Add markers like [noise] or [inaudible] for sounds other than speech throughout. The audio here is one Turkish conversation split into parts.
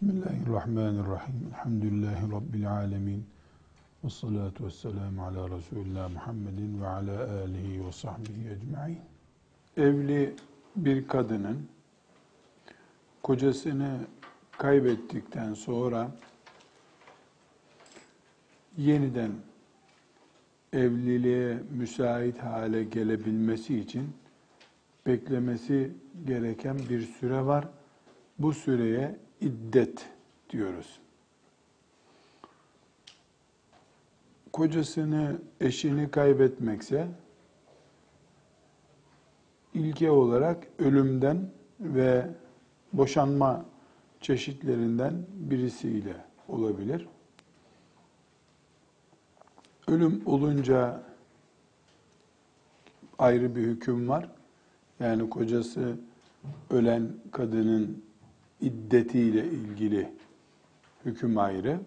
Bismillahirrahmanirrahim. Elhamdülillahi Rabbil alemin. Ve salatu ve selamu ala Resulullah Muhammedin ve ala alihi ve sahbihi ecma'in. Evli bir kadının kocasını kaybettikten sonra yeniden evliliğe müsait hale gelebilmesi için beklemesi gereken bir süre var. Bu süreye iddet diyoruz. Kocasını, eşini kaybetmekse ilke olarak ölümden ve boşanma çeşitlerinden birisiyle olabilir. Ölüm olunca ayrı bir hüküm var. Yani kocası ölen kadının iddetiyle ilgili hüküm ayrı.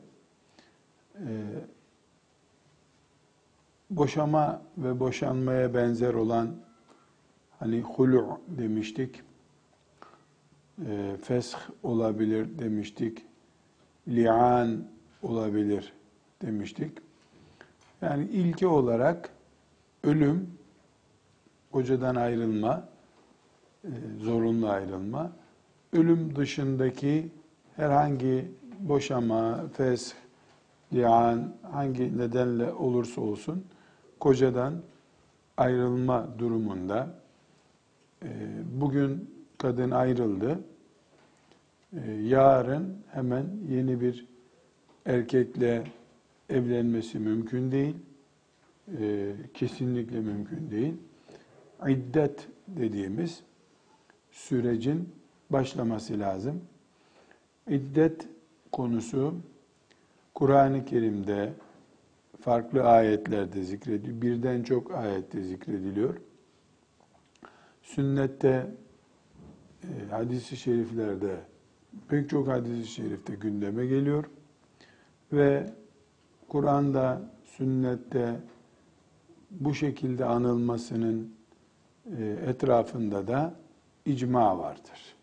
Ee, boşama ve boşanmaya benzer olan hani hulu demiştik, e, fesh olabilir demiştik, li'an olabilir demiştik. Yani ilke olarak ölüm, kocadan ayrılma, e, zorunlu ayrılma, ölüm dışındaki herhangi boşama, fesh, li'an hangi nedenle olursa olsun kocadan ayrılma durumunda e, bugün kadın ayrıldı. E, yarın hemen yeni bir erkekle evlenmesi mümkün değil. E, kesinlikle mümkün değil. İddet dediğimiz sürecin başlaması lazım. İddet konusu Kur'an-ı Kerim'de farklı ayetlerde zikrediliyor. Birden çok ayette zikrediliyor. Sünnette, e, hadis-i şeriflerde, pek çok hadis-i şerifte gündeme geliyor. Ve Kur'an'da, sünnette bu şekilde anılmasının e, etrafında da icma vardır.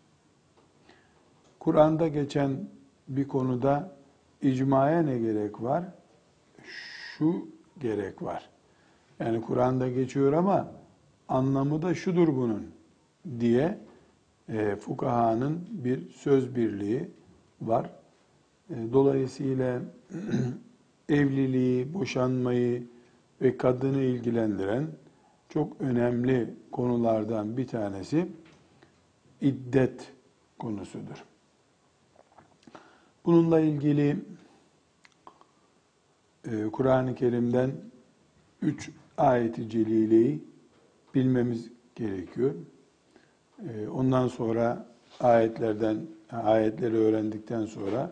Kur'an'da geçen bir konuda icmaya ne gerek var? Şu gerek var. Yani Kur'an'da geçiyor ama anlamı da şudur bunun diye e, fukahanın bir söz birliği var. E, dolayısıyla [clears throat] evliliği, boşanmayı ve kadını ilgilendiren çok önemli konulardan bir tanesi iddet konusudur. Bununla ilgili e, Kur'an-ı Kerim'den üç ayeti celileyi bilmemiz gerekiyor. E, ondan sonra ayetlerden ayetleri öğrendikten sonra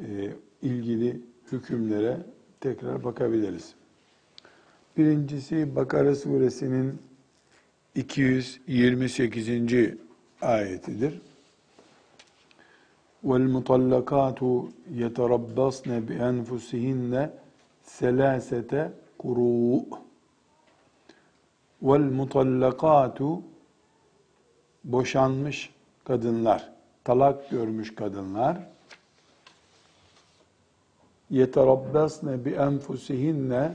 e, ilgili hükümlere tekrar bakabiliriz. Birincisi Bakara suresinin 228. ayetidir. وَالْمُطَلَّقَاتُ يَتَرَبَّصْنَ بِأَنْفُسِهِنَّ سَلَاسَةَ قُرُوء وَالْمُطَلَّقَاتُ Boşanmış kadınlar, talak görmüş kadınlar يَتَرَبَّصْنَ بِأَنْفُسِهِنَّ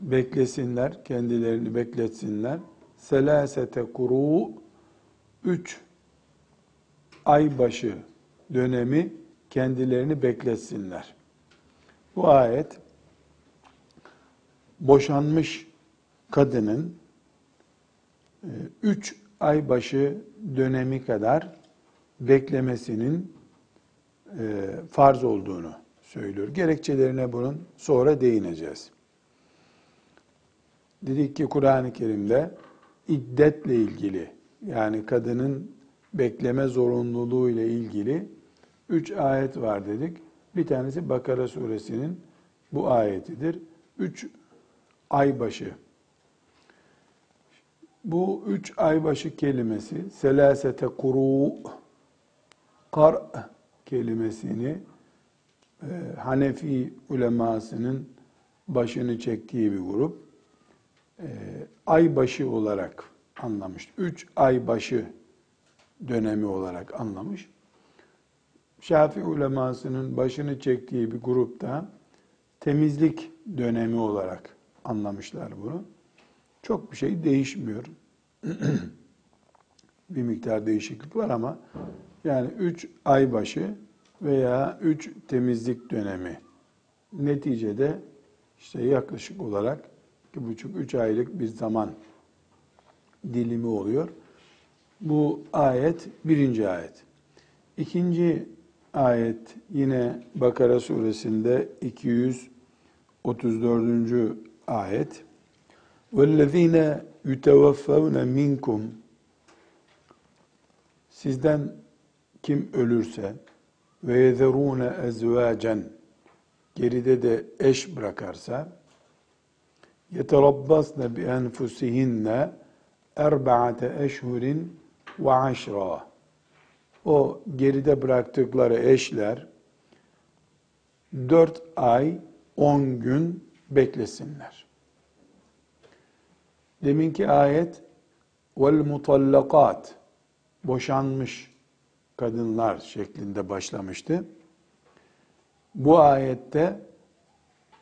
beklesinler, kendilerini bekletsinler. Selasete kuru üç aybaşı dönemi kendilerini bekletsinler. Bu ayet boşanmış kadının e, üç aybaşı dönemi kadar beklemesinin e, farz olduğunu söylüyor. Gerekçelerine bunun sonra değineceğiz. Dedik ki Kur'an-ı Kerim'de iddetle ilgili yani kadının bekleme zorunluluğu ile ilgili üç ayet var dedik. Bir tanesi Bakara suresinin bu ayetidir. Üç aybaşı. Bu üç aybaşı kelimesi selasete kuru kar kelimesini e, Hanefi ulemasının başını çektiği bir grup e, aybaşı olarak anlamış. Üç aybaşı dönemi olarak anlamış. Şafii ulemasının başını çektiği bir grupta temizlik dönemi olarak anlamışlar bunu. Çok bir şey değişmiyor. [clears throat] bir miktar değişiklik var ama yani üç ay başı veya üç temizlik dönemi neticede işte yaklaşık olarak iki buçuk üç aylık bir zaman dilimi oluyor. Bu ayet birinci ayet. İkinci ayet yine Bakara suresinde 234. ayet. وَالَّذ۪ينَ يُتَوَفَّوْنَ مِنْكُمْ Sizden kim ölürse ve yezerûne ezvâcen geride de eş bırakarsa yeterabbasne bi enfusihinne erba'ate eşhurin ve aşra. O geride bıraktıkları eşler dört ay on gün beklesinler. Deminki ayet vel mutallakat boşanmış kadınlar şeklinde başlamıştı. Bu ayette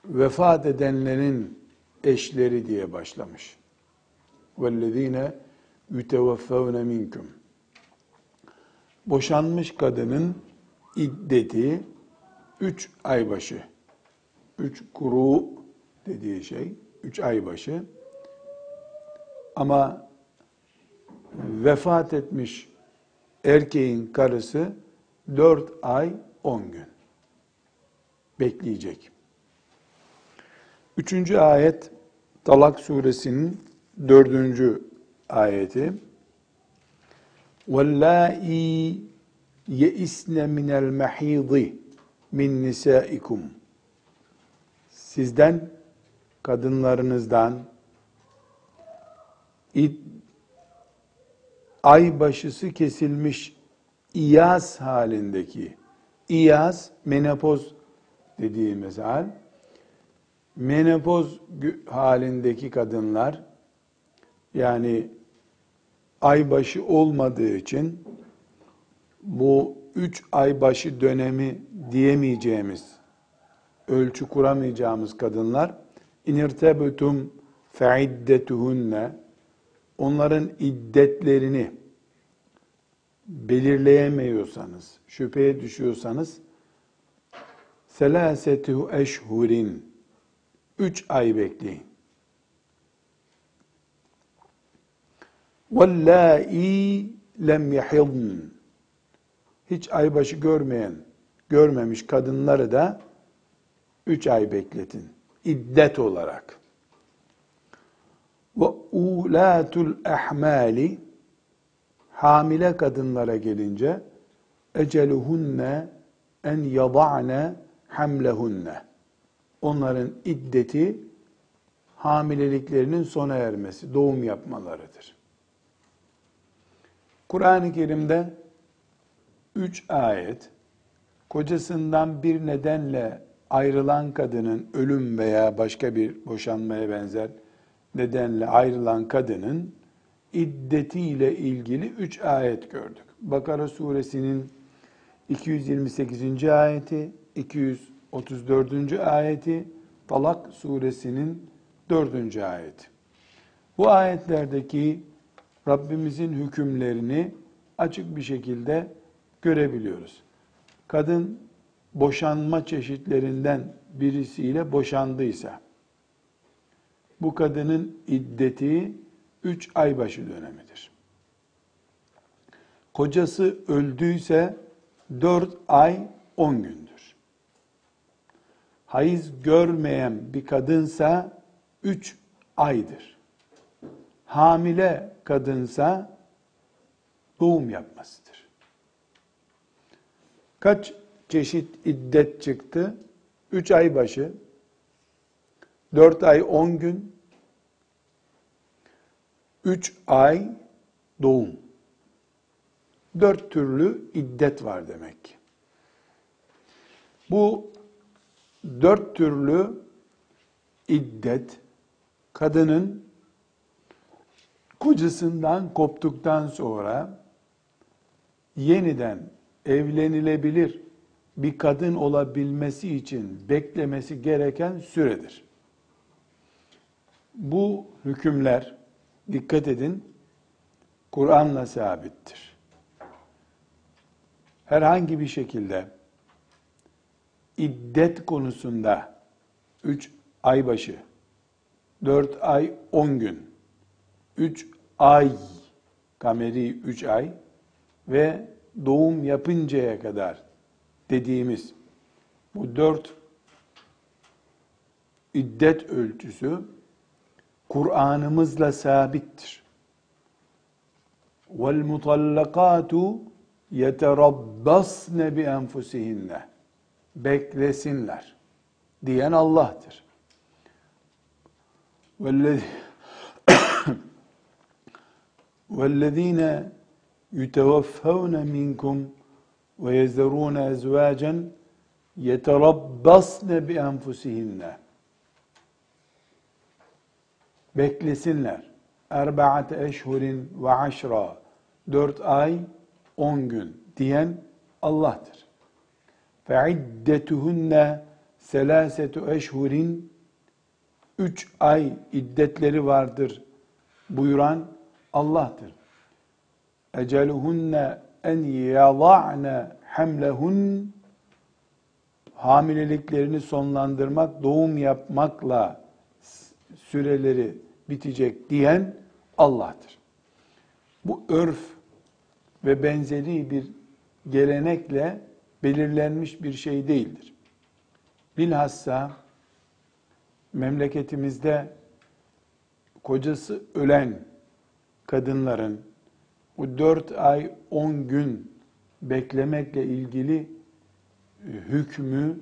vefat edenlerin eşleri diye başlamış. Vellezine yüteveffevne minkum. Boşanmış kadının iddeti üç ay başı. Üç kuru dediği şey üç ay başı. Ama vefat etmiş erkeğin karısı dört ay on gün bekleyecek. Üçüncü ayet Talak suresinin dördüncü ayeti. وَاللَّائِي يَئِسْنَ مِنَ الْمَحِيضِ min nisaikum. Sizden, kadınlarınızdan ay başısı kesilmiş iyaz halindeki iyaz menopoz dediğimiz hal menopoz halindeki kadınlar yani aybaşı olmadığı için bu üç aybaşı dönemi diyemeyeceğimiz, ölçü kuramayacağımız kadınlar inirtebutum feiddetuhunne onların iddetlerini belirleyemiyorsanız, şüpheye düşüyorsanız selasetu eşhurin üç ay bekleyin. وَاللّٰئِي lem يَحِضْنَ Hiç aybaşı görmeyen, görmemiş kadınları da üç ay bekletin. İddet olarak. Ve ulatul ehmali hamile kadınlara gelince eceluhunne en yada'ne hamlehunne. Onların iddeti hamileliklerinin sona ermesi, doğum yapmalarıdır. Kur'an-ı Kerim'de üç ayet kocasından bir nedenle ayrılan kadının ölüm veya başka bir boşanmaya benzer nedenle ayrılan kadının iddetiyle ilgili üç ayet gördük. Bakara suresinin 228. ayeti, 234. ayeti, Talak suresinin 4. ayeti. Bu ayetlerdeki Rabbimizin hükümlerini açık bir şekilde görebiliyoruz. Kadın boşanma çeşitlerinden birisiyle boşandıysa, bu kadının iddeti üç ay başı dönemidir. Kocası öldüyse dört ay on gündür. Hayız görmeyen bir kadınsa üç aydır. Hamile kadınsa doğum yapmasıdır. Kaç çeşit iddet çıktı? Üç ay başı, dört ay on gün, üç ay doğum. Dört türlü iddet var demek ki. Bu dört türlü iddet kadının kocasından koptuktan sonra yeniden evlenilebilir bir kadın olabilmesi için beklemesi gereken süredir. Bu hükümler dikkat edin Kur'an'la sabittir. Herhangi bir şekilde iddet konusunda 3 ay başı, 4 ay 10 gün, 3 ay, kameri 3 ay ve doğum yapıncaya kadar dediğimiz bu dört iddet ölçüsü Kur'an'ımızla sabittir. وَالْمُطَلَّقَاتُ يَتَرَبَّصْنَ بِأَنْفُسِهِنَّ Beklesinler diyen Allah'tır. وَالَّذ۪ينَ يُتَوَفَّوْنَ مِنْكُمْ وَيَذَرُونَ اَزْوَاجًا يَتَرَبَّصْنَ بِأَنْفُسِهِنَّ Beklesinler. Erbaate eşhurin ve aşra. Dört ay, on gün diyen Allah'tır. فَعِدَّتُهُنَّ selasetu eşhurin üç ay iddetleri vardır buyuran Allah'tır. Eceluhunne en yada'ne hamlehun hamileliklerini sonlandırmak, doğum yapmakla süreleri bitecek diyen Allah'tır. Bu örf ve benzeri bir gelenekle belirlenmiş bir şey değildir. Bilhassa memleketimizde kocası ölen kadınların bu dört ay on gün beklemekle ilgili e, hükmü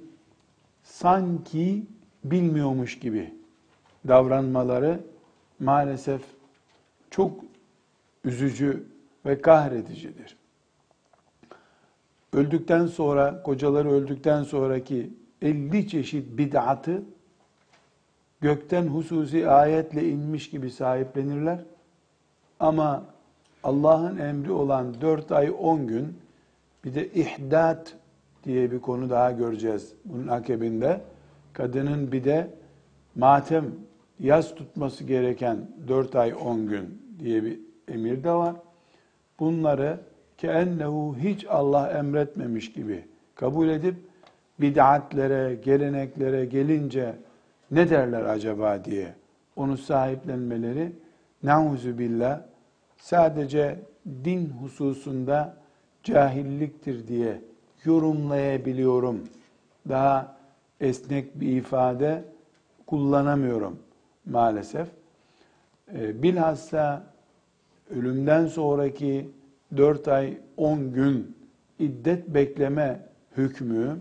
sanki bilmiyormuş gibi davranmaları maalesef çok üzücü ve kahredicidir. Öldükten sonra, kocaları öldükten sonraki 50 çeşit bid'atı gökten hususi ayetle inmiş gibi sahiplenirler. Ama Allah'ın emri olan 4 ay 10 gün bir de ihdat diye bir konu daha göreceğiz bunun akabinde. Kadının bir de matem yaz tutması gereken 4 ay 10 gün diye bir emir de var. Bunları keennehu hiç Allah emretmemiş gibi kabul edip bid'atlere, geleneklere gelince ne derler acaba diye onu sahiplenmeleri nauzu billah sadece din hususunda cahilliktir diye yorumlayabiliyorum. Daha esnek bir ifade kullanamıyorum maalesef. Ee, bilhassa ölümden sonraki 4 ay 10 gün iddet bekleme hükmü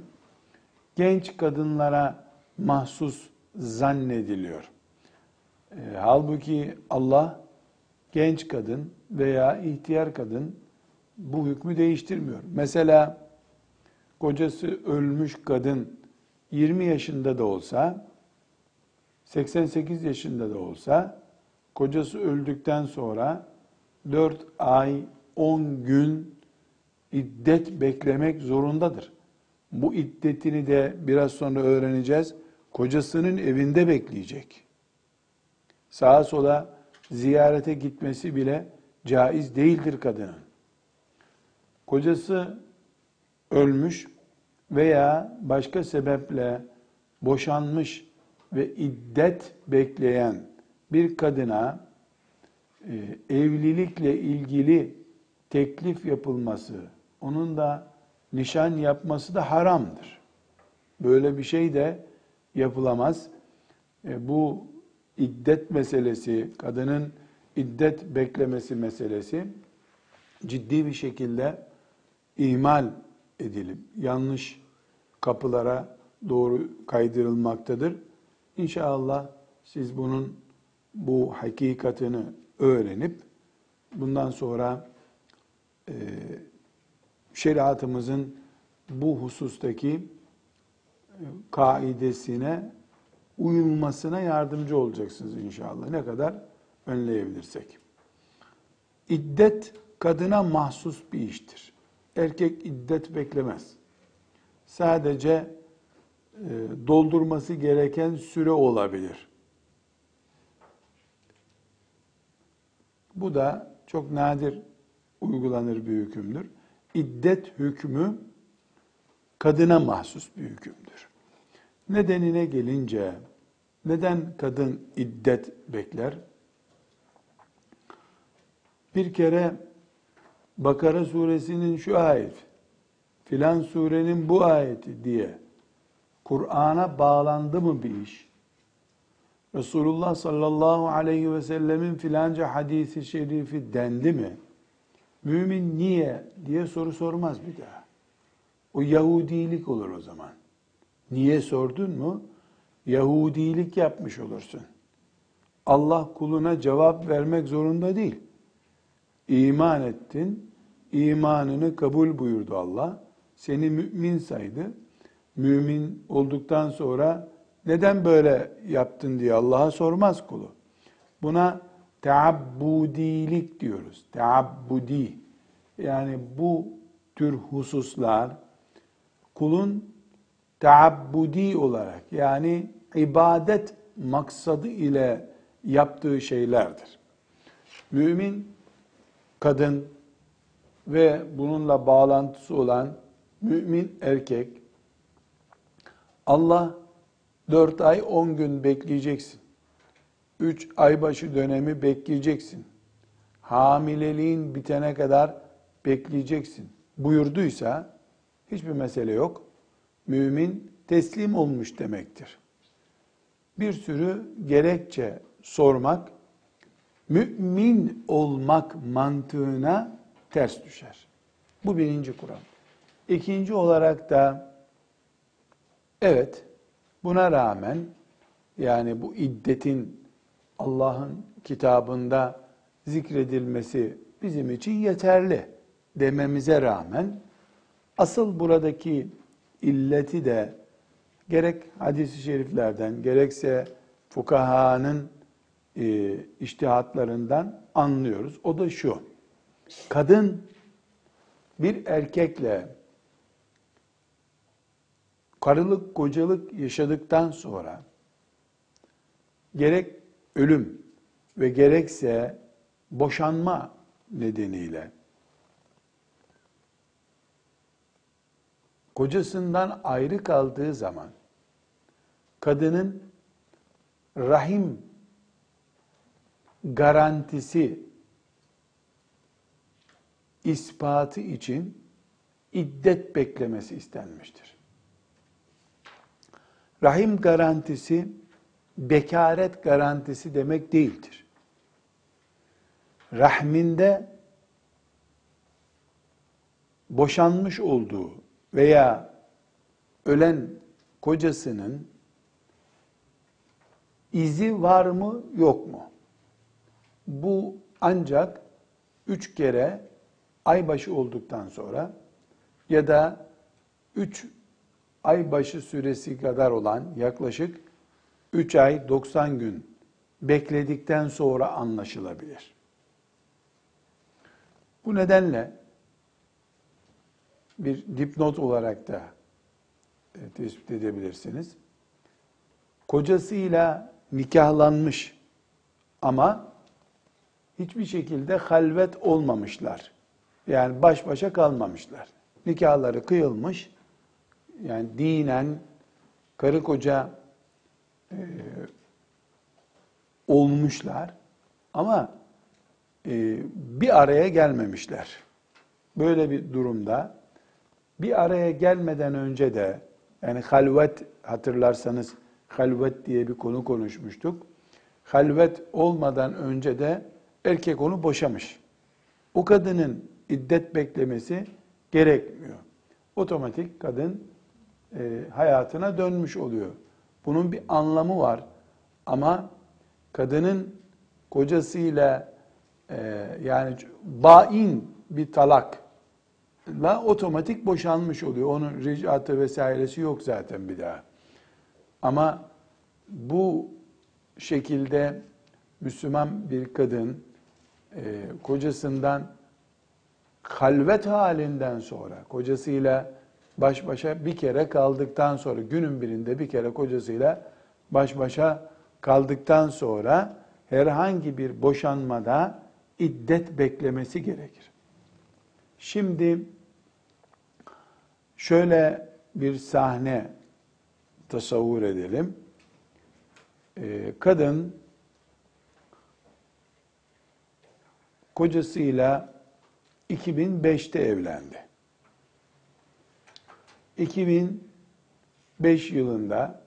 genç kadınlara mahsus zannediliyor. E, halbuki Allah genç kadın veya ihtiyar kadın bu hükmü değiştirmiyor. Mesela kocası ölmüş kadın 20 yaşında da olsa 88 yaşında da olsa kocası öldükten sonra 4 ay 10 gün iddet beklemek zorundadır. Bu iddetini de biraz sonra öğreneceğiz. Kocasının evinde bekleyecek. Sağa sola ziyarete gitmesi bile caiz değildir kadının. Kocası ölmüş veya başka sebeple boşanmış ve iddet bekleyen bir kadına e, evlilikle ilgili teklif yapılması, onun da nişan yapması da haramdır. Böyle bir şey de yapılamaz. E, bu iddet meselesi, kadının iddet beklemesi meselesi ciddi bir şekilde ihmal edilip yanlış kapılara doğru kaydırılmaktadır. İnşallah siz bunun bu hakikatini öğrenip bundan sonra e, şeriatımızın bu husustaki e, kaidesine uyulmasına yardımcı olacaksınız inşallah. Ne kadar önleyebilirsek. İddet kadına mahsus bir iştir. Erkek iddet beklemez. sadece e, doldurması gereken süre olabilir. Bu da çok nadir uygulanır bir hükümdür. İddet hükmü kadına mahsus bir hükümdür. Nedenine gelince neden kadın iddet bekler? Bir kere Bakara suresinin şu ayet, filan surenin bu ayeti diye Kur'an'a bağlandı mı bir iş? Resulullah sallallahu aleyhi ve sellemin filanca hadisi şerifi dendi mi? Mümin niye diye soru sormaz bir daha. O Yahudilik olur o zaman. Niye sordun mu? Yahudilik yapmış olursun. Allah kuluna cevap vermek zorunda değil. İman ettin, imanını kabul buyurdu Allah. Seni mümin saydı. Mümin olduktan sonra neden böyle yaptın diye Allah'a sormaz kulu. Buna teabbudilik diyoruz. Teabbudi. Yani bu tür hususlar kulun teabbudi olarak yani ibadet maksadı ile yaptığı şeylerdir. Mümin kadın ve bununla bağlantısı olan mümin erkek Allah dört ay on gün bekleyeceksin. Üç ay başı dönemi bekleyeceksin. Hamileliğin bitene kadar bekleyeceksin. Buyurduysa hiçbir mesele yok. Mümin teslim olmuş demektir. Bir sürü gerekçe sormak mümin olmak mantığına ters düşer. Bu birinci kural. İkinci olarak da evet buna rağmen yani bu iddetin Allah'ın kitabında zikredilmesi bizim için yeterli dememize rağmen asıl buradaki illeti de gerek hadis-i şeriflerden gerekse fukahanın e, iştihatlarından anlıyoruz. O da şu. Kadın bir erkekle karılık kocalık yaşadıktan sonra gerek ölüm ve gerekse boşanma nedeniyle kocasından ayrı kaldığı zaman kadının rahim garantisi ispatı için iddet beklemesi istenmiştir. Rahim garantisi bekaret garantisi demek değildir. Rahminde boşanmış olduğu veya ölen kocasının izi var mı yok mu? Bu ancak üç kere aybaşı olduktan sonra ya da üç aybaşı süresi kadar olan yaklaşık 3 ay 90 gün bekledikten sonra anlaşılabilir. Bu nedenle bir dipnot olarak da e, tespit edebilirsiniz. Kocasıyla nikahlanmış ama hiçbir şekilde halvet olmamışlar. Yani baş başa kalmamışlar. Nikahları kıyılmış. Yani dinen karı koca e, olmuşlar. Ama e, bir araya gelmemişler. Böyle bir durumda bir araya gelmeden önce de yani halvet hatırlarsanız halvet diye bir konu konuşmuştuk. Halvet olmadan önce de erkek onu boşamış. O kadının iddet beklemesi gerekmiyor. Otomatik kadın e, hayatına dönmüş oluyor. Bunun bir anlamı var. Ama kadının kocasıyla e, yani bain bir talakla otomatik boşanmış oluyor. Onun ricatı vesairesi yok zaten bir daha. Ama bu şekilde Müslüman bir kadın e, kocasından halvet halinden sonra, kocasıyla baş başa bir kere kaldıktan sonra günün birinde bir kere kocasıyla baş başa kaldıktan sonra herhangi bir boşanmada iddet beklemesi gerekir. Şimdi şöyle bir sahne tasavvur edelim. Ee, kadın kocasıyla 2005'te evlendi. 2005 yılında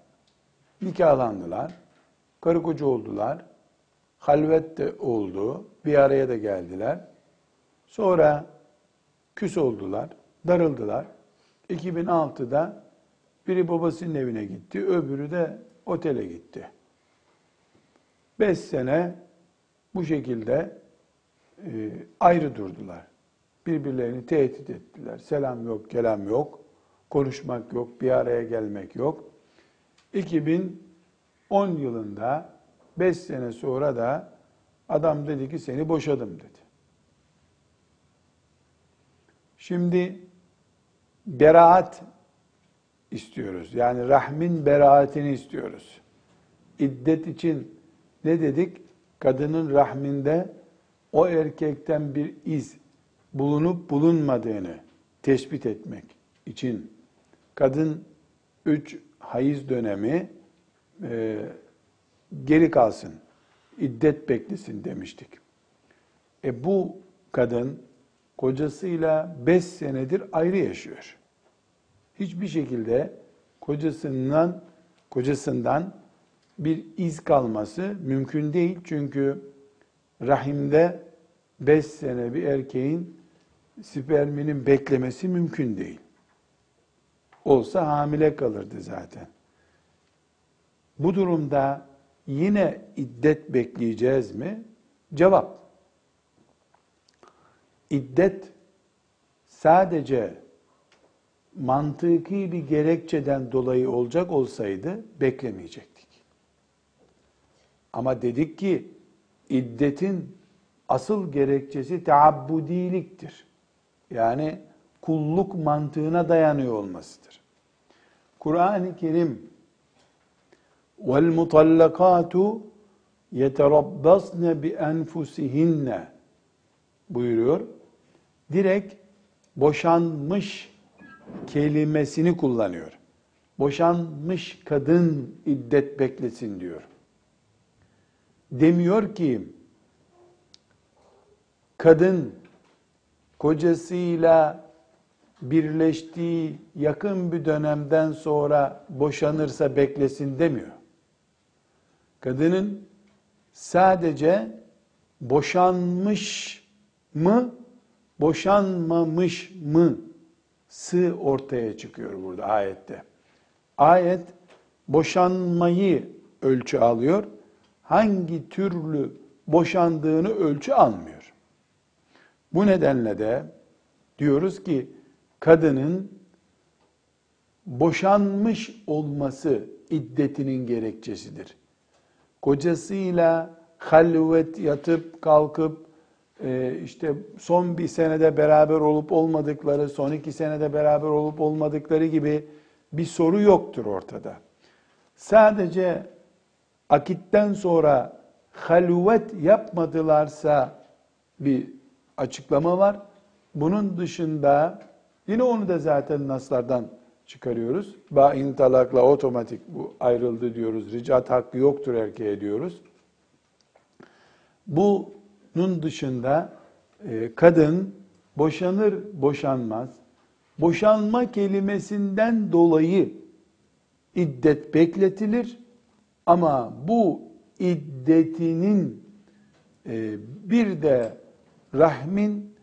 nikahlandılar. Karı koca oldular. Halvet de oldu. Bir araya da geldiler. Sonra küs oldular. Darıldılar. 2006'da biri babasının evine gitti. Öbürü de otele gitti. Beş sene bu şekilde e, ayrı durdular. Birbirlerini tehdit ettiler. Selam yok, kelam yok. Konuşmak yok, bir araya gelmek yok. 2010 yılında 5 sene sonra da adam dedi ki seni boşadım dedi. Şimdi beraat istiyoruz. Yani rahmin beraatini istiyoruz. İddet için ne dedik? Kadının rahminde o erkekten bir iz bulunup bulunmadığını tespit etmek için kadın üç hayız dönemi e, geri kalsın, iddet beklesin demiştik. E bu kadın kocasıyla beş senedir ayrı yaşıyor. Hiçbir şekilde kocasından kocasından bir iz kalması mümkün değil. Çünkü rahimde beş sene bir erkeğin sperminin beklemesi mümkün değil. Olsa hamile kalırdı zaten. Bu durumda yine iddet bekleyeceğiz mi? Cevap. İddet sadece mantıki bir gerekçeden dolayı olacak olsaydı beklemeyecektik. Ama dedik ki iddetin asıl gerekçesi teabbudiliktir. Yani kulluk mantığına dayanıyor olmasıdır. Kur'an-ı Kerim vel mutallakatu yeterabbasne bi enfusihinne buyuruyor. Direkt boşanmış kelimesini kullanıyor. Boşanmış kadın iddet beklesin diyor. Demiyor ki kadın kocasıyla birleştiği yakın bir dönemden sonra boşanırsa beklesin demiyor. Kadının sadece boşanmış mı, boşanmamış mı sı ortaya çıkıyor burada ayette. Ayet boşanmayı ölçü alıyor. Hangi türlü boşandığını ölçü almıyor. Bu nedenle de diyoruz ki kadının boşanmış olması iddetinin gerekçesidir. Kocasıyla halvet yatıp kalkıp işte son bir senede beraber olup olmadıkları, son iki senede beraber olup olmadıkları gibi bir soru yoktur ortada. Sadece akitten sonra halvet yapmadılarsa bir açıklama var. Bunun dışında yine onu da zaten naslardan çıkarıyoruz. Bain talakla otomatik bu ayrıldı diyoruz. Ricat hakkı yoktur erkeğe diyoruz. Bunun dışında e, kadın boşanır boşanmaz boşanma kelimesinden dolayı iddet bekletilir ama bu iddetinin e, bir de rahmin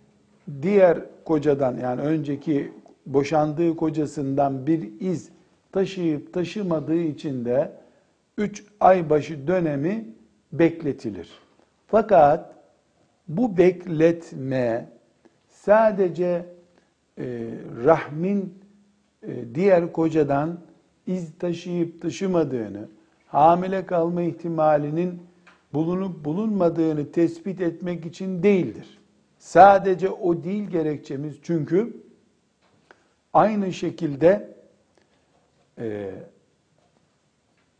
diğer kocadan yani önceki boşandığı kocasından bir iz taşıyıp taşımadığı için de üç ay başı dönemi bekletilir. Fakat bu bekletme sadece e, rahmin e, diğer kocadan iz taşıyıp taşımadığını, hamile kalma ihtimalinin bulunup bulunmadığını tespit etmek için değildir. Sadece o değil gerekçemiz çünkü Aynı şekilde e,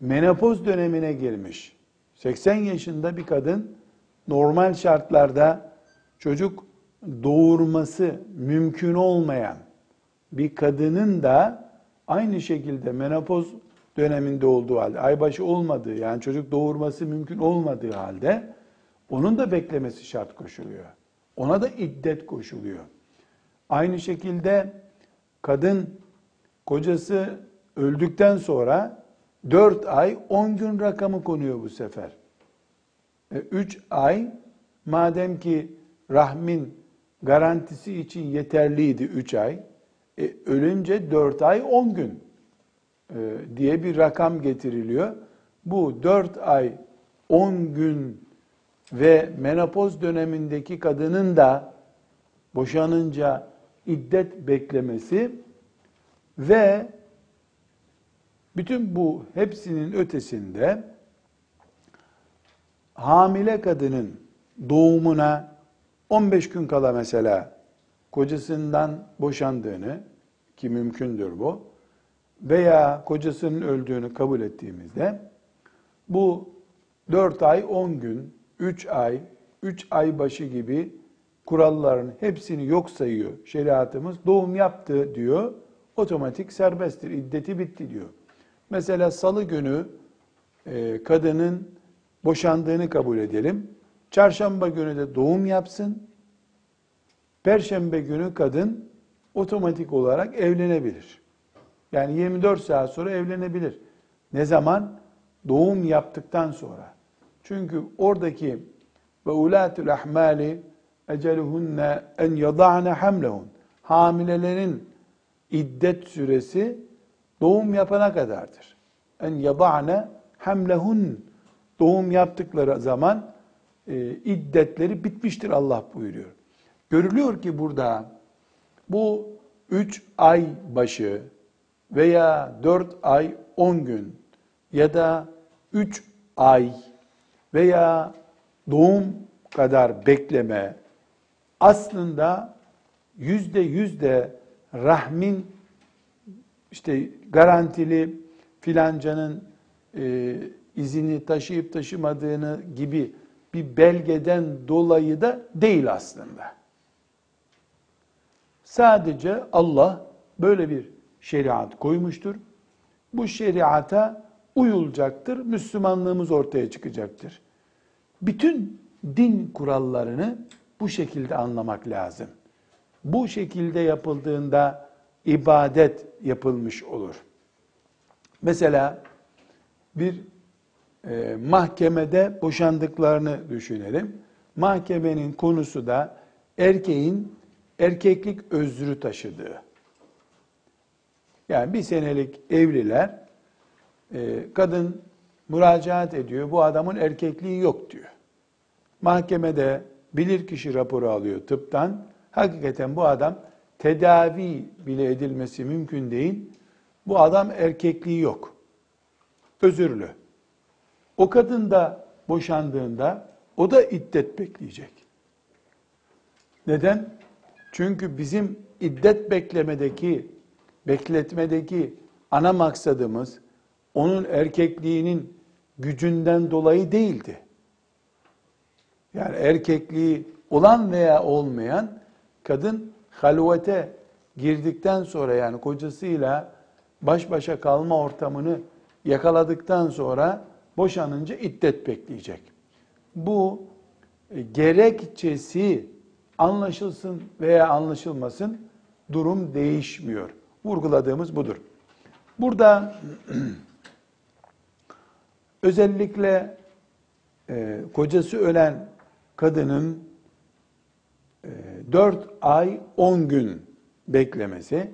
menopoz dönemine girmiş 80 yaşında bir kadın normal şartlarda çocuk doğurması mümkün olmayan bir kadının da aynı şekilde menopoz döneminde olduğu halde, aybaşı olmadığı yani çocuk doğurması mümkün olmadığı halde onun da beklemesi şart koşuluyor. Ona da iddet koşuluyor. Aynı şekilde kadın kocası öldükten sonra 4 ay 10 gün rakamı konuyor bu sefer. 3 e, ay madem ki rahmin garantisi için yeterliydi 3 ay. E, ölünce 4 ay 10 gün e, diye bir rakam getiriliyor. Bu 4 ay 10 gün ve menopoz dönemindeki kadının da boşanınca iddet beklemesi ve bütün bu hepsinin ötesinde hamile kadının doğumuna 15 gün kala mesela kocasından boşandığını ki mümkündür bu veya kocasının öldüğünü kabul ettiğimizde bu 4 ay 10 gün, 3 ay, 3 ay başı gibi kuralların hepsini yok sayıyor şeriatımız. Doğum yaptı diyor, otomatik serbesttir, iddeti bitti diyor. Mesela salı günü e, kadının boşandığını kabul edelim. Çarşamba günü de doğum yapsın. Perşembe günü kadın otomatik olarak evlenebilir. Yani 24 saat sonra evlenebilir. Ne zaman? Doğum yaptıktan sonra. Çünkü oradaki ve ulatul ahmali eceluhunne en yada'ne hamlehun. Hamilelerin iddet süresi doğum yapana kadardır. En yada'ne hamlehun. Doğum yaptıkları zaman e, iddetleri bitmiştir Allah buyuruyor. Görülüyor ki burada bu üç ay başı veya dört ay on gün ya da üç ay veya doğum kadar bekleme aslında yüzde yüzde rahmin işte garantili filancanın e, izini taşıyıp taşımadığını gibi bir belgeden dolayı da değil aslında. Sadece Allah böyle bir şeriat koymuştur. Bu şeriata uyulacaktır. Müslümanlığımız ortaya çıkacaktır. Bütün din kurallarını bu şekilde anlamak lazım. Bu şekilde yapıldığında ibadet yapılmış olur. Mesela bir e, mahkemede boşandıklarını düşünelim. Mahkemenin konusu da erkeğin erkeklik özrü taşıdığı. Yani bir senelik evliler, e, kadın müracaat ediyor, bu adamın erkekliği yok diyor. Mahkemede bilirkişi raporu alıyor tıptan, hakikaten bu adam tedavi bile edilmesi mümkün değil, bu adam erkekliği yok. Özürlü. O kadın da boşandığında o da iddet bekleyecek. Neden? Çünkü bizim iddet beklemedeki, bekletmedeki ana maksadımız onun erkekliğinin gücünden dolayı değildi. Yani erkekliği olan veya olmayan kadın halvete girdikten sonra yani kocasıyla baş başa kalma ortamını yakaladıktan sonra boşanınca iddet bekleyecek. Bu e, gerekçesi anlaşılsın veya anlaşılmasın durum değişmiyor. Vurguladığımız budur. Burada [clears throat] özellikle e, kocası ölen kadının e, 4 ay 10 gün beklemesi,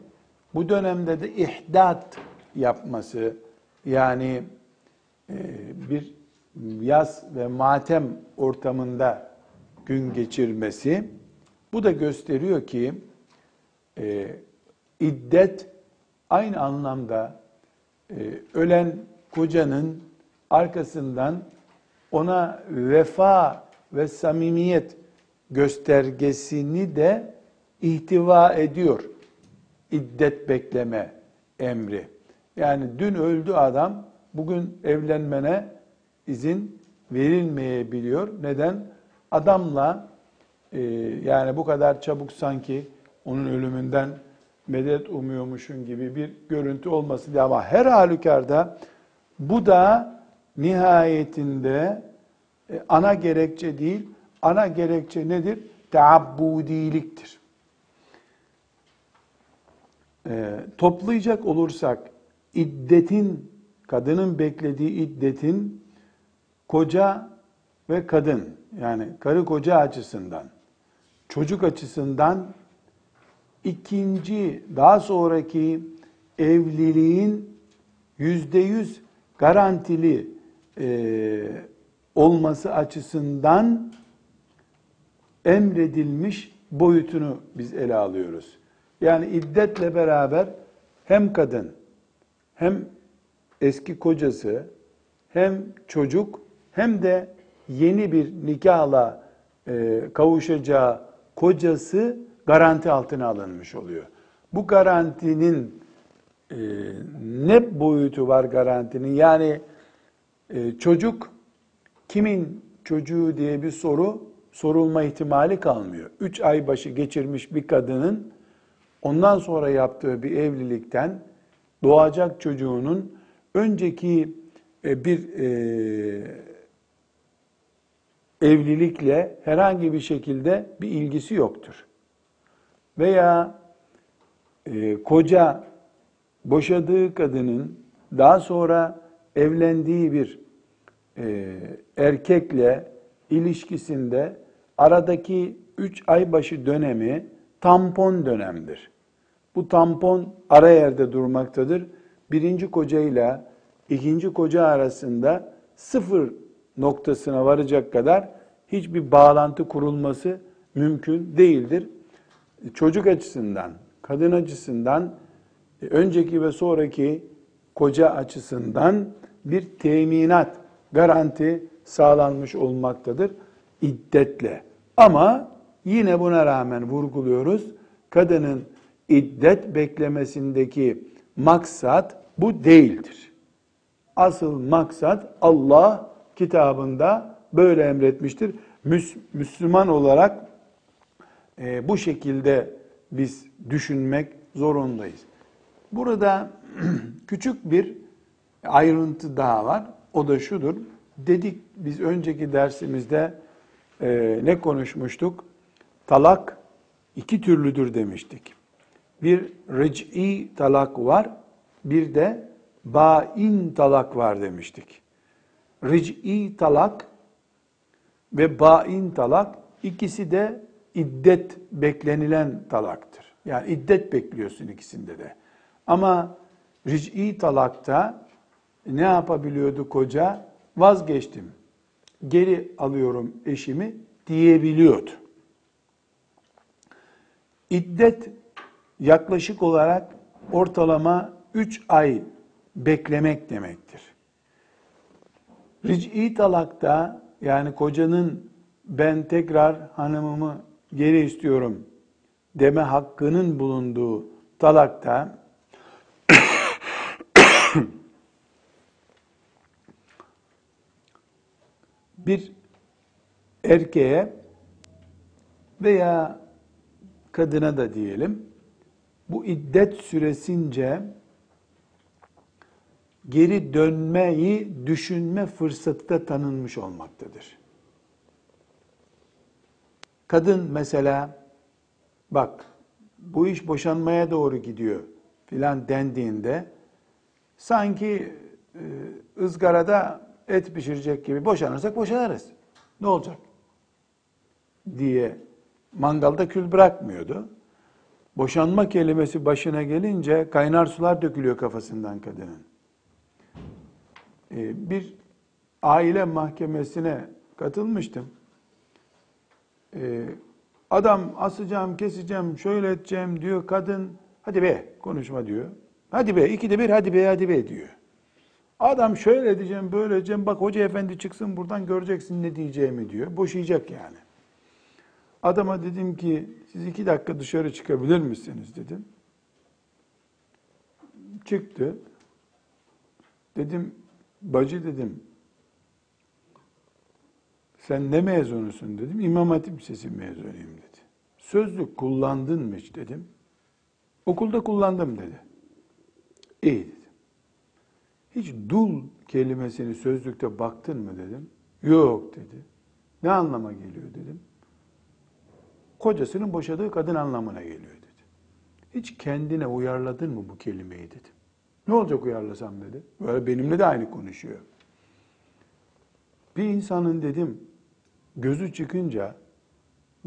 bu dönemde de ihdat yapması yani bir yaz ve matem ortamında gün geçirmesi bu da gösteriyor ki e, iddet aynı anlamda e, ölen kocanın arkasından ona vefa ve samimiyet göstergesini de ihtiva ediyor. iddet bekleme emri. Yani dün öldü adam, bugün evlenmene izin verilmeyebiliyor. Neden? Adamla e, yani bu kadar çabuk sanki onun ölümünden medet umuyormuşun gibi bir görüntü olması diye ama her halükarda bu da nihayetinde e, ana gerekçe değil, ana gerekçe nedir? Teabbudiliktir. E, toplayacak olursak iddetin, kadının beklediği iddetin koca ve kadın yani karı koca açısından, çocuk açısından ikinci daha sonraki evliliğin yüzde yüz garantili e, olması açısından emredilmiş boyutunu biz ele alıyoruz. Yani iddetle beraber hem kadın hem eski kocası hem çocuk hem de yeni bir nikahla e, kavuşacağı kocası garanti altına alınmış oluyor. Bu garantinin e, ne boyutu var garantinin? Yani e, çocuk kimin çocuğu diye bir soru sorulma ihtimali kalmıyor. Üç ay başı geçirmiş bir kadının ondan sonra yaptığı bir evlilikten doğacak çocuğunun önceki e, bir e, evlilikle herhangi bir şekilde bir ilgisi yoktur. Veya e, koca boşadığı kadının daha sonra evlendiği bir erkekle ilişkisinde aradaki üç ay başı dönemi tampon dönemdir. Bu tampon ara yerde durmaktadır. Birinci kocayla ikinci koca arasında sıfır noktasına varacak kadar hiçbir bağlantı kurulması mümkün değildir. Çocuk açısından, kadın açısından, önceki ve sonraki koca açısından bir teminat, garanti sağlanmış olmaktadır iddetle. Ama yine buna rağmen vurguluyoruz. Kadının iddet beklemesindeki maksat bu değildir. Asıl maksat Allah kitabında böyle emretmiştir. Müslüman olarak e, bu şekilde biz düşünmek zorundayız. Burada [clears throat] küçük bir ayrıntı daha var. O da şudur. Dedik biz önceki dersimizde e, ne konuşmuştuk? Talak iki türlüdür demiştik. Bir ric'i talak var, bir de bain talak var demiştik. Ric'i talak ve bain talak ikisi de iddet beklenilen talaktır. Yani iddet bekliyorsun ikisinde de. Ama ric'i talakta ne yapabiliyordu koca? Vazgeçtim. Geri alıyorum eşimi diyebiliyordu. İddet yaklaşık olarak ortalama 3 ay beklemek demektir. Ric'i talakta yani kocanın ben tekrar hanımımı geri istiyorum deme hakkının bulunduğu talakta [coughs] bir erkeğe veya kadına da diyelim bu iddet süresince geri dönmeyi düşünme fırsatı da tanınmış olmaktadır. Kadın mesela bak bu iş boşanmaya doğru gidiyor filan dendiğinde sanki e, ızgarada et pişirecek gibi boşanırsak boşanırız. Ne olacak? diye mangalda kül bırakmıyordu. Boşanma kelimesi başına gelince kaynar sular dökülüyor kafasından kadının. Ee, bir aile mahkemesine katılmıştım. Ee, adam asacağım, keseceğim, şöyle edeceğim diyor. Kadın hadi be konuşma diyor. Hadi be ikide bir hadi be hadi be diyor. Adam şöyle edeceğim, böyle edeceğim. Bak hoca efendi çıksın buradan göreceksin ne diyeceğimi diyor. Boşayacak yani. Adama dedim ki siz iki dakika dışarı çıkabilir misiniz dedim. çıktı. Dedim bacı dedim sen ne mezunusun dedim. İmam Hatip Lisesi mezunuyum dedi. Sözlük kullandın mı hiç dedim. Okulda kullandım dedi. İyi dedim. Hiç dul kelimesini sözlükte baktın mı dedim. Yok dedi. Ne anlama geliyor dedim. Kocasının boşadığı kadın anlamına geliyor dedi. Hiç kendine uyarladın mı bu kelimeyi dedim. Ne olacak uyarlasam dedi. Böyle benimle de aynı konuşuyor. Bir insanın dedim gözü çıkınca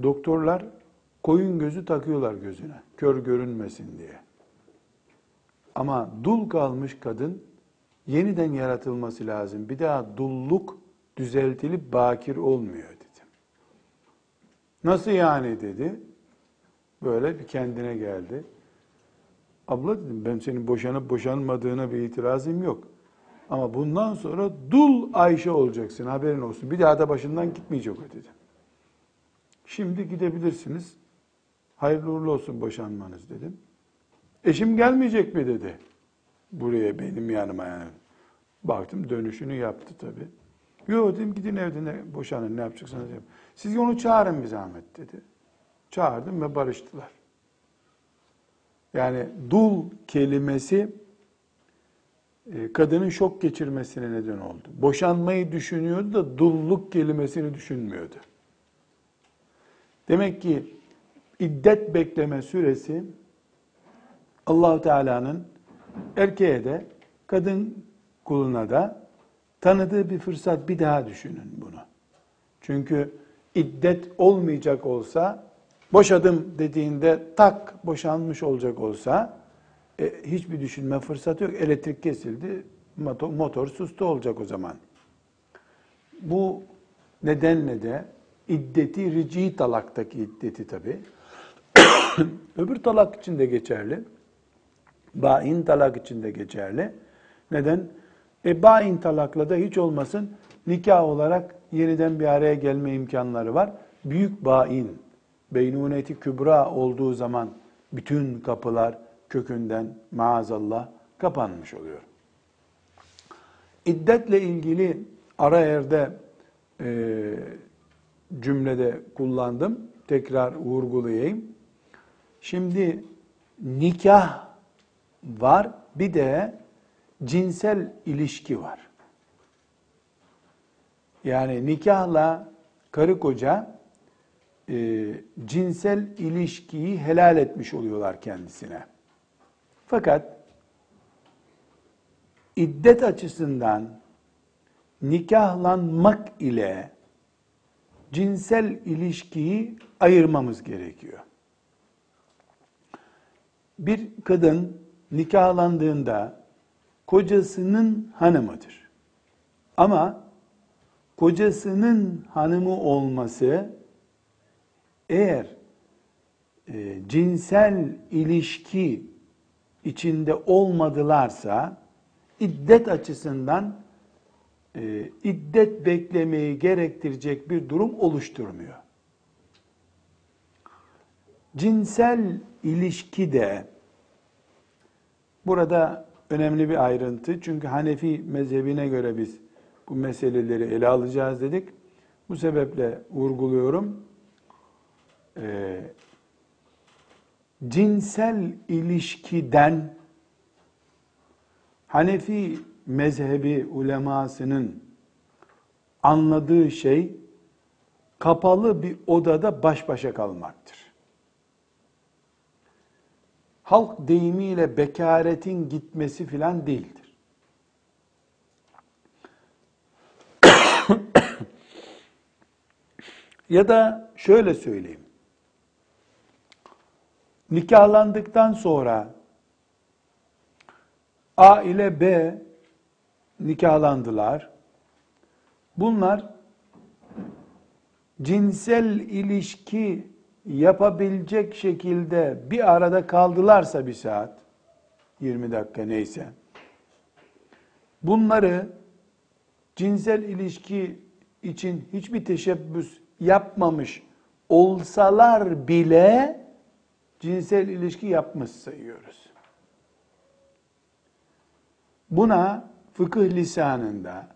doktorlar koyun gözü takıyorlar gözüne. Kör görünmesin diye. Ama dul kalmış kadın yeniden yaratılması lazım. Bir daha dulluk düzeltilip bakir olmuyor. Nasıl yani dedi. Böyle bir kendine geldi. Abla dedim ben senin boşanıp boşanmadığına bir itirazım yok. Ama bundan sonra dul Ayşe olacaksın haberin olsun. Bir daha da başından gitmeyecek o dedi. Şimdi gidebilirsiniz. Hayırlı uğurlu olsun boşanmanız dedim. Eşim gelmeyecek mi dedi. Buraya benim yanıma yani. Baktım dönüşünü yaptı tabi. Yok dedim gidin evde ne, boşanın ne yapacaksınız yapın. Siz onu çağırın bir zahmet dedi. Çağırdım ve barıştılar. Yani dul kelimesi e, kadının şok geçirmesine neden oldu. Boşanmayı düşünüyordu da dulluk kelimesini düşünmüyordu. Demek ki iddet bekleme süresi Allahu Teala'nın erkeğe de kadın kuluna da tanıdığı bir fırsat bir daha düşünün bunu. Çünkü iddet olmayacak olsa boşadım dediğinde tak boşanmış olacak olsa e, hiçbir düşünme fırsatı yok. Elektrik kesildi, motor, motor sustu olacak o zaman. Bu nedenle de iddeti rici talaktaki iddeti tabi. [coughs] Öbür talak için de geçerli. Bain talak için de geçerli. Neden? E bain talakla da hiç olmasın nikah olarak yeniden bir araya gelme imkanları var. Büyük bain, beynuneti kübra olduğu zaman bütün kapılar kökünden maazallah kapanmış oluyor. İddetle ilgili ara yerde e, cümlede kullandım. Tekrar vurgulayayım. Şimdi nikah var, bir de cinsel ilişki var. Yani nikahla karı koca e, cinsel ilişkiyi helal etmiş oluyorlar kendisine. Fakat iddet açısından nikahlanmak ile cinsel ilişkiyi ayırmamız gerekiyor. Bir kadın nikahlandığında kocasının hanımıdır. Ama kocasının hanımı olması eğer e, cinsel ilişki içinde olmadılarsa iddet açısından e, iddet beklemeyi gerektirecek bir durum oluşturmuyor. Cinsel ilişki de burada önemli bir ayrıntı. Çünkü Hanefi mezhebine göre biz bu meseleleri ele alacağız dedik. Bu sebeple vurguluyorum. Ee, cinsel ilişkiden Hanefi mezhebi ulemasının anladığı şey kapalı bir odada baş başa kalmaktır. Halk deyimiyle bekaretin gitmesi filan değildir. Ya da şöyle söyleyeyim nikahlandıktan sonra A ile B nikahlandılar. Bunlar cinsel ilişki yapabilecek şekilde bir arada kaldılarsa bir saat, 20 dakika neyse, bunları cinsel ilişki için hiçbir teşebbüs yapmamış olsalar bile cinsel ilişki yapmış sayıyoruz. Buna fıkıh lisanında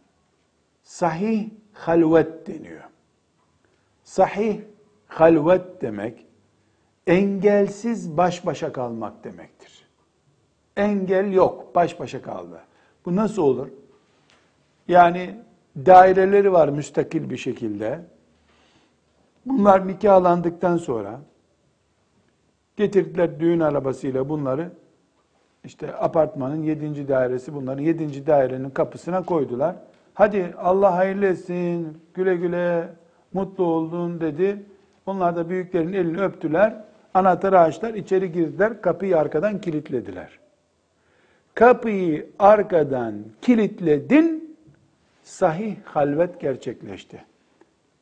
sahih halvet deniyor. Sahih halvet demek engelsiz baş başa kalmak demektir. Engel yok, baş başa kaldı. Bu nasıl olur? Yani daireleri var müstakil bir şekilde. Bunlar nikahlandıktan sonra getirdiler düğün arabasıyla bunları işte apartmanın yedinci dairesi bunların yedinci dairenin kapısına koydular. Hadi Allah hayırlı etsin, güle güle, mutlu oldun dedi. Onlar da büyüklerin elini öptüler. Anahtarı açtılar, içeri girdiler, kapıyı arkadan kilitlediler. Kapıyı arkadan kilitledin, sahih halvet gerçekleşti.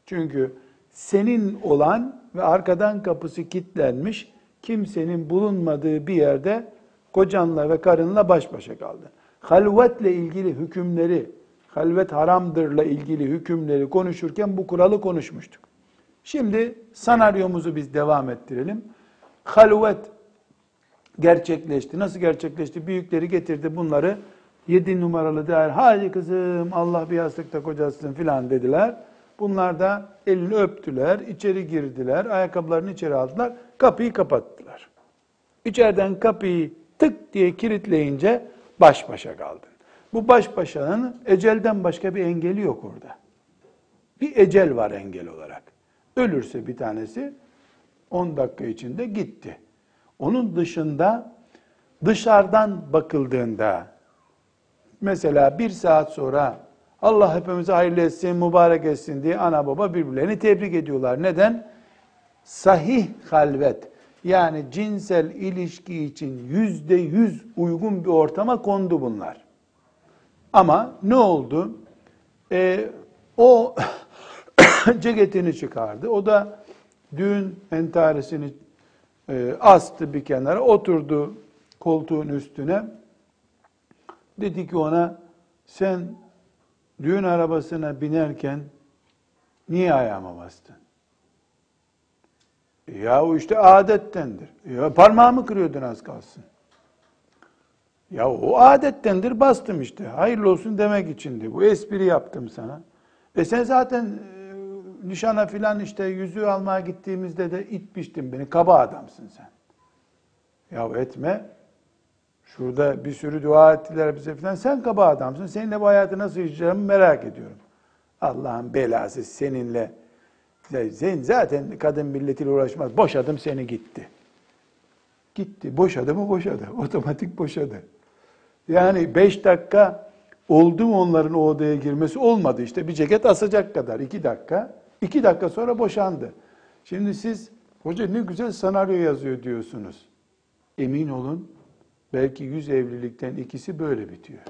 Çünkü senin olan ve arkadan kapısı kilitlenmiş, kimsenin bulunmadığı bir yerde kocanla ve karınla baş başa kaldı. Halvetle ilgili hükümleri, halvet haramdırla ilgili hükümleri konuşurken bu kuralı konuşmuştuk. Şimdi senaryomuzu biz devam ettirelim. Halvet gerçekleşti. Nasıl gerçekleşti? Büyükleri getirdi bunları. Yedi numaralı değer. Hadi kızım Allah bir yastıkta kocasın filan dediler. Bunlar da elini öptüler, içeri girdiler, ayakkabılarını içeri aldılar, kapıyı kapattılar. İçeriden kapıyı tık diye kilitleyince baş başa kaldın. Bu baş başanın ecelden başka bir engeli yok orada. Bir ecel var engel olarak. Ölürse bir tanesi 10 dakika içinde gitti. Onun dışında dışarıdan bakıldığında mesela bir saat sonra Allah hepimize hayırlı etsin, mübarek etsin diye ana baba birbirlerini tebrik ediyorlar. Neden? Sahih halvet yani cinsel ilişki için yüzde yüz uygun bir ortama kondu bunlar. Ama ne oldu? Ee, o [coughs] ceketini çıkardı. O da düğün entaresini e, astı bir kenara, oturdu koltuğun üstüne. Dedi ki ona, sen düğün arabasına binerken niye ayağıma bastın? Ya o işte adettendir. Ya parmağımı kırıyordun az kalsın. Ya o adettendir bastım işte. Hayırlı olsun demek içindi. Bu espri yaptım sana. E sen zaten e, nişana filan işte yüzüğü almaya gittiğimizde de itmiştin beni. Kaba adamsın sen. Ya etme. Şurada bir sürü dua ettiler bize filan. Sen kaba adamsın. Seninle bu hayatı nasıl yaşayacağımı merak ediyorum. Allah'ın belası seninle sen zaten kadın milletiyle uğraşmaz. Boşadım seni gitti. Gitti. Boşadı mı boşadı. [laughs] Otomatik boşadı. Yani beş dakika oldu mu onların o odaya girmesi? Olmadı işte. Bir ceket asacak kadar. iki dakika. iki dakika sonra boşandı. Şimdi siz hoca ne güzel senaryo yazıyor diyorsunuz. Emin olun belki yüz evlilikten ikisi böyle bitiyor.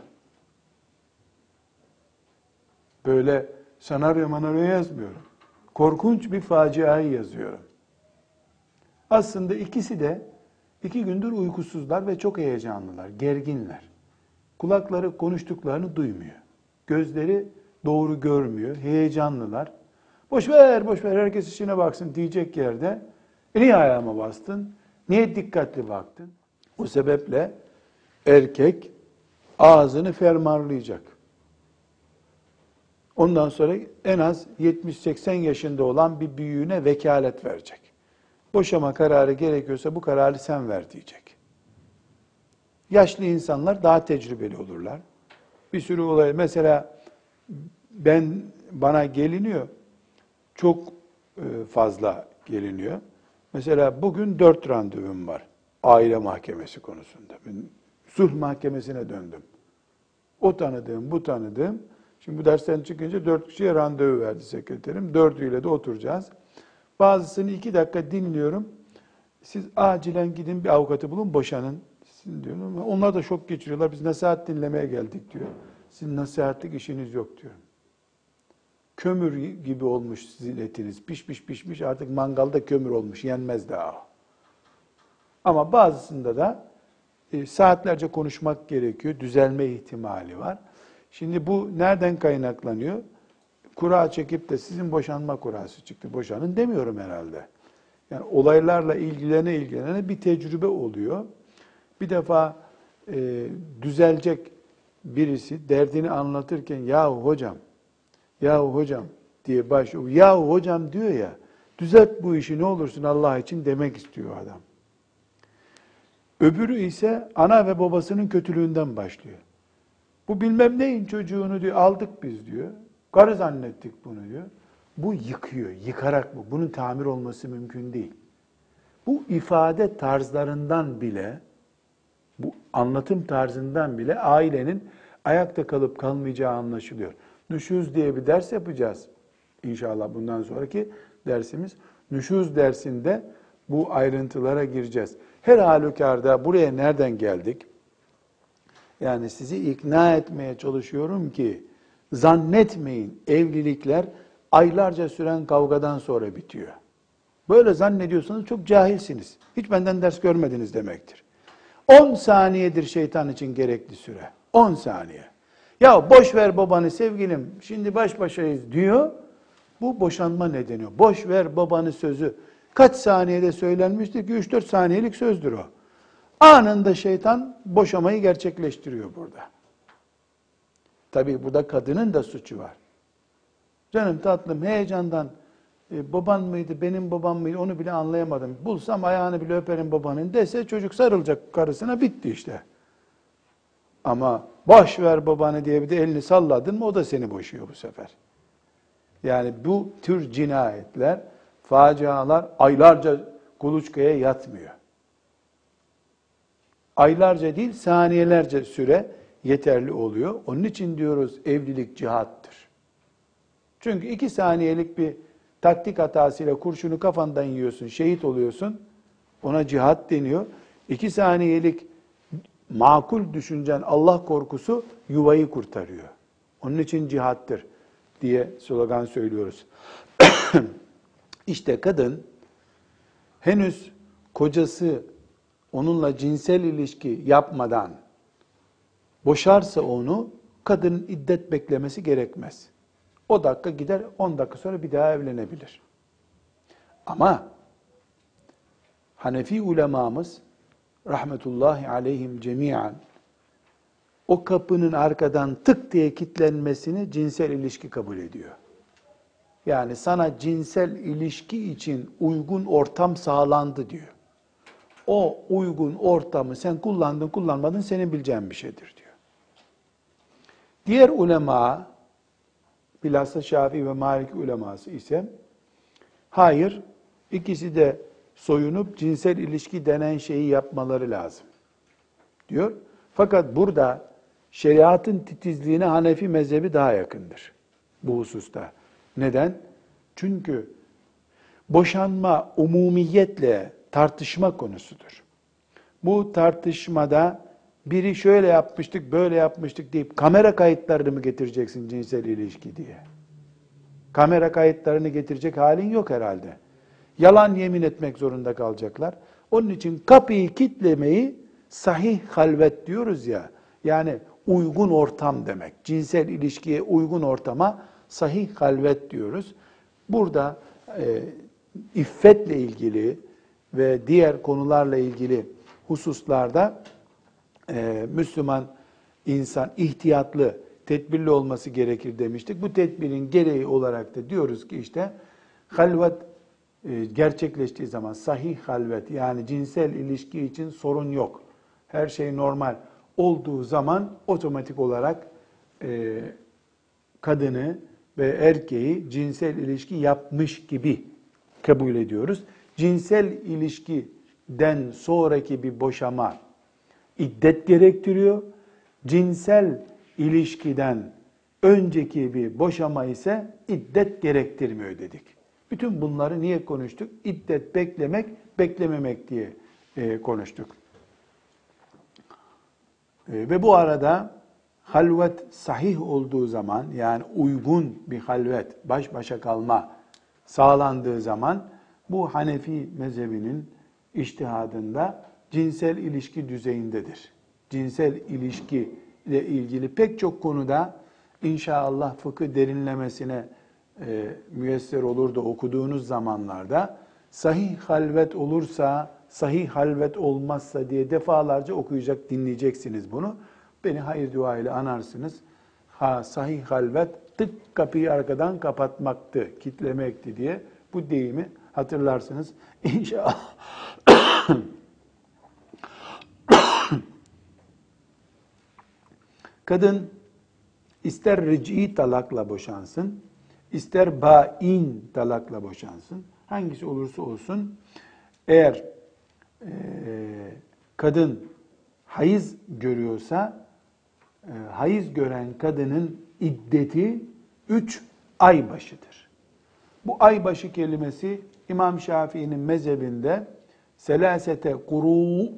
Böyle senaryo manaryo yazmıyorum korkunç bir faciayı yazıyorum. Aslında ikisi de iki gündür uykusuzlar ve çok heyecanlılar, gerginler. Kulakları konuştuklarını duymuyor. Gözleri doğru görmüyor, heyecanlılar. Boş ver, boş ver, herkes işine baksın diyecek yerde. E niye ayağıma bastın? Niye dikkatli baktın? O sebeple erkek ağzını fermarlayacak. Ondan sonra en az 70-80 yaşında olan bir büyüğüne vekalet verecek. Boşama kararı gerekiyorsa bu kararı sen ver diyecek. Yaşlı insanlar daha tecrübeli olurlar. Bir sürü olay mesela ben bana geliniyor. Çok e, fazla geliniyor. Mesela bugün dört randevum var. Aile mahkemesi konusunda. Ben sulh mahkemesine döndüm. O tanıdığım, bu tanıdığım Şimdi bu dersten çıkınca dört kişiye randevu verdi sekreterim. Dördüyle de oturacağız. Bazısını iki dakika dinliyorum. Siz acilen gidin bir avukatı bulun boşanın. Sizin diyorum. Onlar da şok geçiriyorlar. Biz nasihat dinlemeye geldik diyor. Sizin nasihatlik işiniz yok diyor. Kömür gibi olmuş sizin etiniz. Pişmiş pişmiş artık mangalda kömür olmuş. Yenmez daha. Ama bazısında da e, saatlerce konuşmak gerekiyor. Düzelme ihtimali var. Şimdi bu nereden kaynaklanıyor? Kura çekip de sizin boşanma kurası çıktı. Boşanın demiyorum herhalde. Yani olaylarla ilgilene ilgilene bir tecrübe oluyor. Bir defa e, düzelecek birisi derdini anlatırken yahu hocam, yahu hocam diye başlıyor. Yahu hocam diyor ya, düzelt bu işi ne olursun Allah için demek istiyor adam. Öbürü ise ana ve babasının kötülüğünden başlıyor. Bu bilmem neyin çocuğunu diyor aldık biz diyor. Karı zannettik bunu diyor. Bu yıkıyor, yıkarak bu. Bunun tamir olması mümkün değil. Bu ifade tarzlarından bile, bu anlatım tarzından bile ailenin ayakta kalıp kalmayacağı anlaşılıyor. Nüşuz diye bir ders yapacağız. İnşallah bundan sonraki dersimiz. Nüşuz dersinde bu ayrıntılara gireceğiz. Her halükarda buraya nereden geldik? Yani sizi ikna etmeye çalışıyorum ki zannetmeyin evlilikler aylarca süren kavgadan sonra bitiyor. Böyle zannediyorsanız çok cahilsiniz. Hiç benden ders görmediniz demektir. 10 saniyedir şeytan için gerekli süre. 10 saniye. Ya boş ver babanı sevgilim şimdi baş başayız diyor. Bu boşanma nedeni. Boş ver babanı sözü. Kaç saniyede söylenmiştir ki 3-4 saniyelik sözdür o. Anında şeytan boşamayı gerçekleştiriyor burada. Tabii burada kadının da suçu var. Canım tatlım heyecandan e, baban mıydı, benim babam mıydı onu bile anlayamadım. Bulsam ayağını bile öperim babanın dese çocuk sarılacak karısına bitti işte. Ama boş ver babanı diye bir de elini salladın mı o da seni boşuyor bu sefer. Yani bu tür cinayetler, facialar aylarca kuluçkaya yatmıyor. Aylarca değil saniyelerce süre yeterli oluyor. Onun için diyoruz evlilik cihattır. Çünkü iki saniyelik bir taktik hatasıyla kurşunu kafandan yiyorsun, şehit oluyorsun. Ona cihat deniyor. İki saniyelik makul düşüncen Allah korkusu yuvayı kurtarıyor. Onun için cihattır diye slogan söylüyoruz. [clears throat] İşte kadın henüz kocası onunla cinsel ilişki yapmadan boşarsa onu kadının iddet beklemesi gerekmez. O dakika gider 10 dakika sonra bir daha evlenebilir. Ama Hanefi ulemamız rahmetullahi aleyhim cemiyen o kapının arkadan tık diye kitlenmesini cinsel ilişki kabul ediyor. Yani sana cinsel ilişki için uygun ortam sağlandı diyor. O uygun ortamı sen kullandın kullanmadın senin bileceğin bir şeydir diyor. Diğer ulema bilhassa Şafii ve Malik uleması ise hayır ikisi de soyunup cinsel ilişki denen şeyi yapmaları lazım diyor. Fakat burada şeriatın titizliğine Hanefi mezhebi daha yakındır bu hususta. Neden? Çünkü boşanma umumiyetle tartışma konusudur. Bu tartışmada biri şöyle yapmıştık, böyle yapmıştık deyip kamera kayıtlarını mı getireceksin cinsel ilişki diye? Kamera kayıtlarını getirecek halin yok herhalde. Yalan yemin etmek zorunda kalacaklar. Onun için kapıyı kitlemeyi sahih halvet diyoruz ya. Yani uygun ortam demek. Cinsel ilişkiye uygun ortama sahih halvet diyoruz. Burada e, iffetle ilgili ve diğer konularla ilgili hususlarda e, Müslüman insan ihtiyatlı, tedbirli olması gerekir demiştik. Bu tedbirin gereği olarak da diyoruz ki işte halvet e, gerçekleştiği zaman sahih halvet yani cinsel ilişki için sorun yok. Her şey normal olduğu zaman otomatik olarak e, kadını ve erkeği cinsel ilişki yapmış gibi kabul ediyoruz. Cinsel ilişkiden sonraki bir boşama iddet gerektiriyor. Cinsel ilişkiden önceki bir boşama ise iddet gerektirmiyor dedik. Bütün bunları niye konuştuk? İddet beklemek, beklememek diye e, konuştuk. E, ve bu arada halvet sahih olduğu zaman yani uygun bir halvet, baş başa kalma sağlandığı zaman bu Hanefi mezhebinin iştihadında cinsel ilişki düzeyindedir. Cinsel ilişki ile ilgili pek çok konuda inşallah fıkıh derinlemesine e, müyesser olur da okuduğunuz zamanlarda sahih halvet olursa, sahih halvet olmazsa diye defalarca okuyacak, dinleyeceksiniz bunu. Beni hayır dua ile anarsınız. Ha sahih halvet tık kapıyı arkadan kapatmaktı, kitlemekti diye bu deyimi hatırlarsınız. [laughs] İnşallah. [coughs] Kadın ister ric'i talakla boşansın, ister bain talakla boşansın. Hangisi olursa olsun eğer e, kadın hayız görüyorsa e, hayız gören kadının iddeti üç ay başıdır. Bu ay başı kelimesi İmam Şafii'nin mezhebinde selasete kuru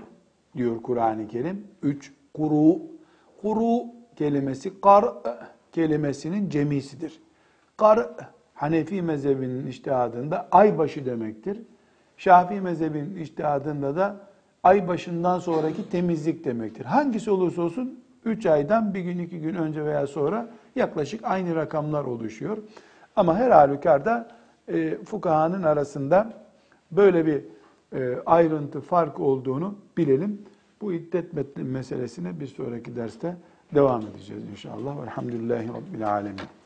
diyor Kur'an-ı Kerim. Üç kuru. Kuru kelimesi kar kelimesinin cemisidir. Kar Hanefi mezhebinin iştihadında ay başı demektir. Şafii mezhebinin iştihadında da ay başından sonraki temizlik demektir. Hangisi olursa olsun 3 aydan bir gün iki gün önce veya sonra yaklaşık aynı rakamlar oluşuyor. Ama her halükarda e, fukahanın arasında böyle bir e, ayrıntı fark olduğunu bilelim. Bu iddet meselesine bir sonraki derste devam edeceğiz inşallah. Velhamdülillahi Rabbil Alemin.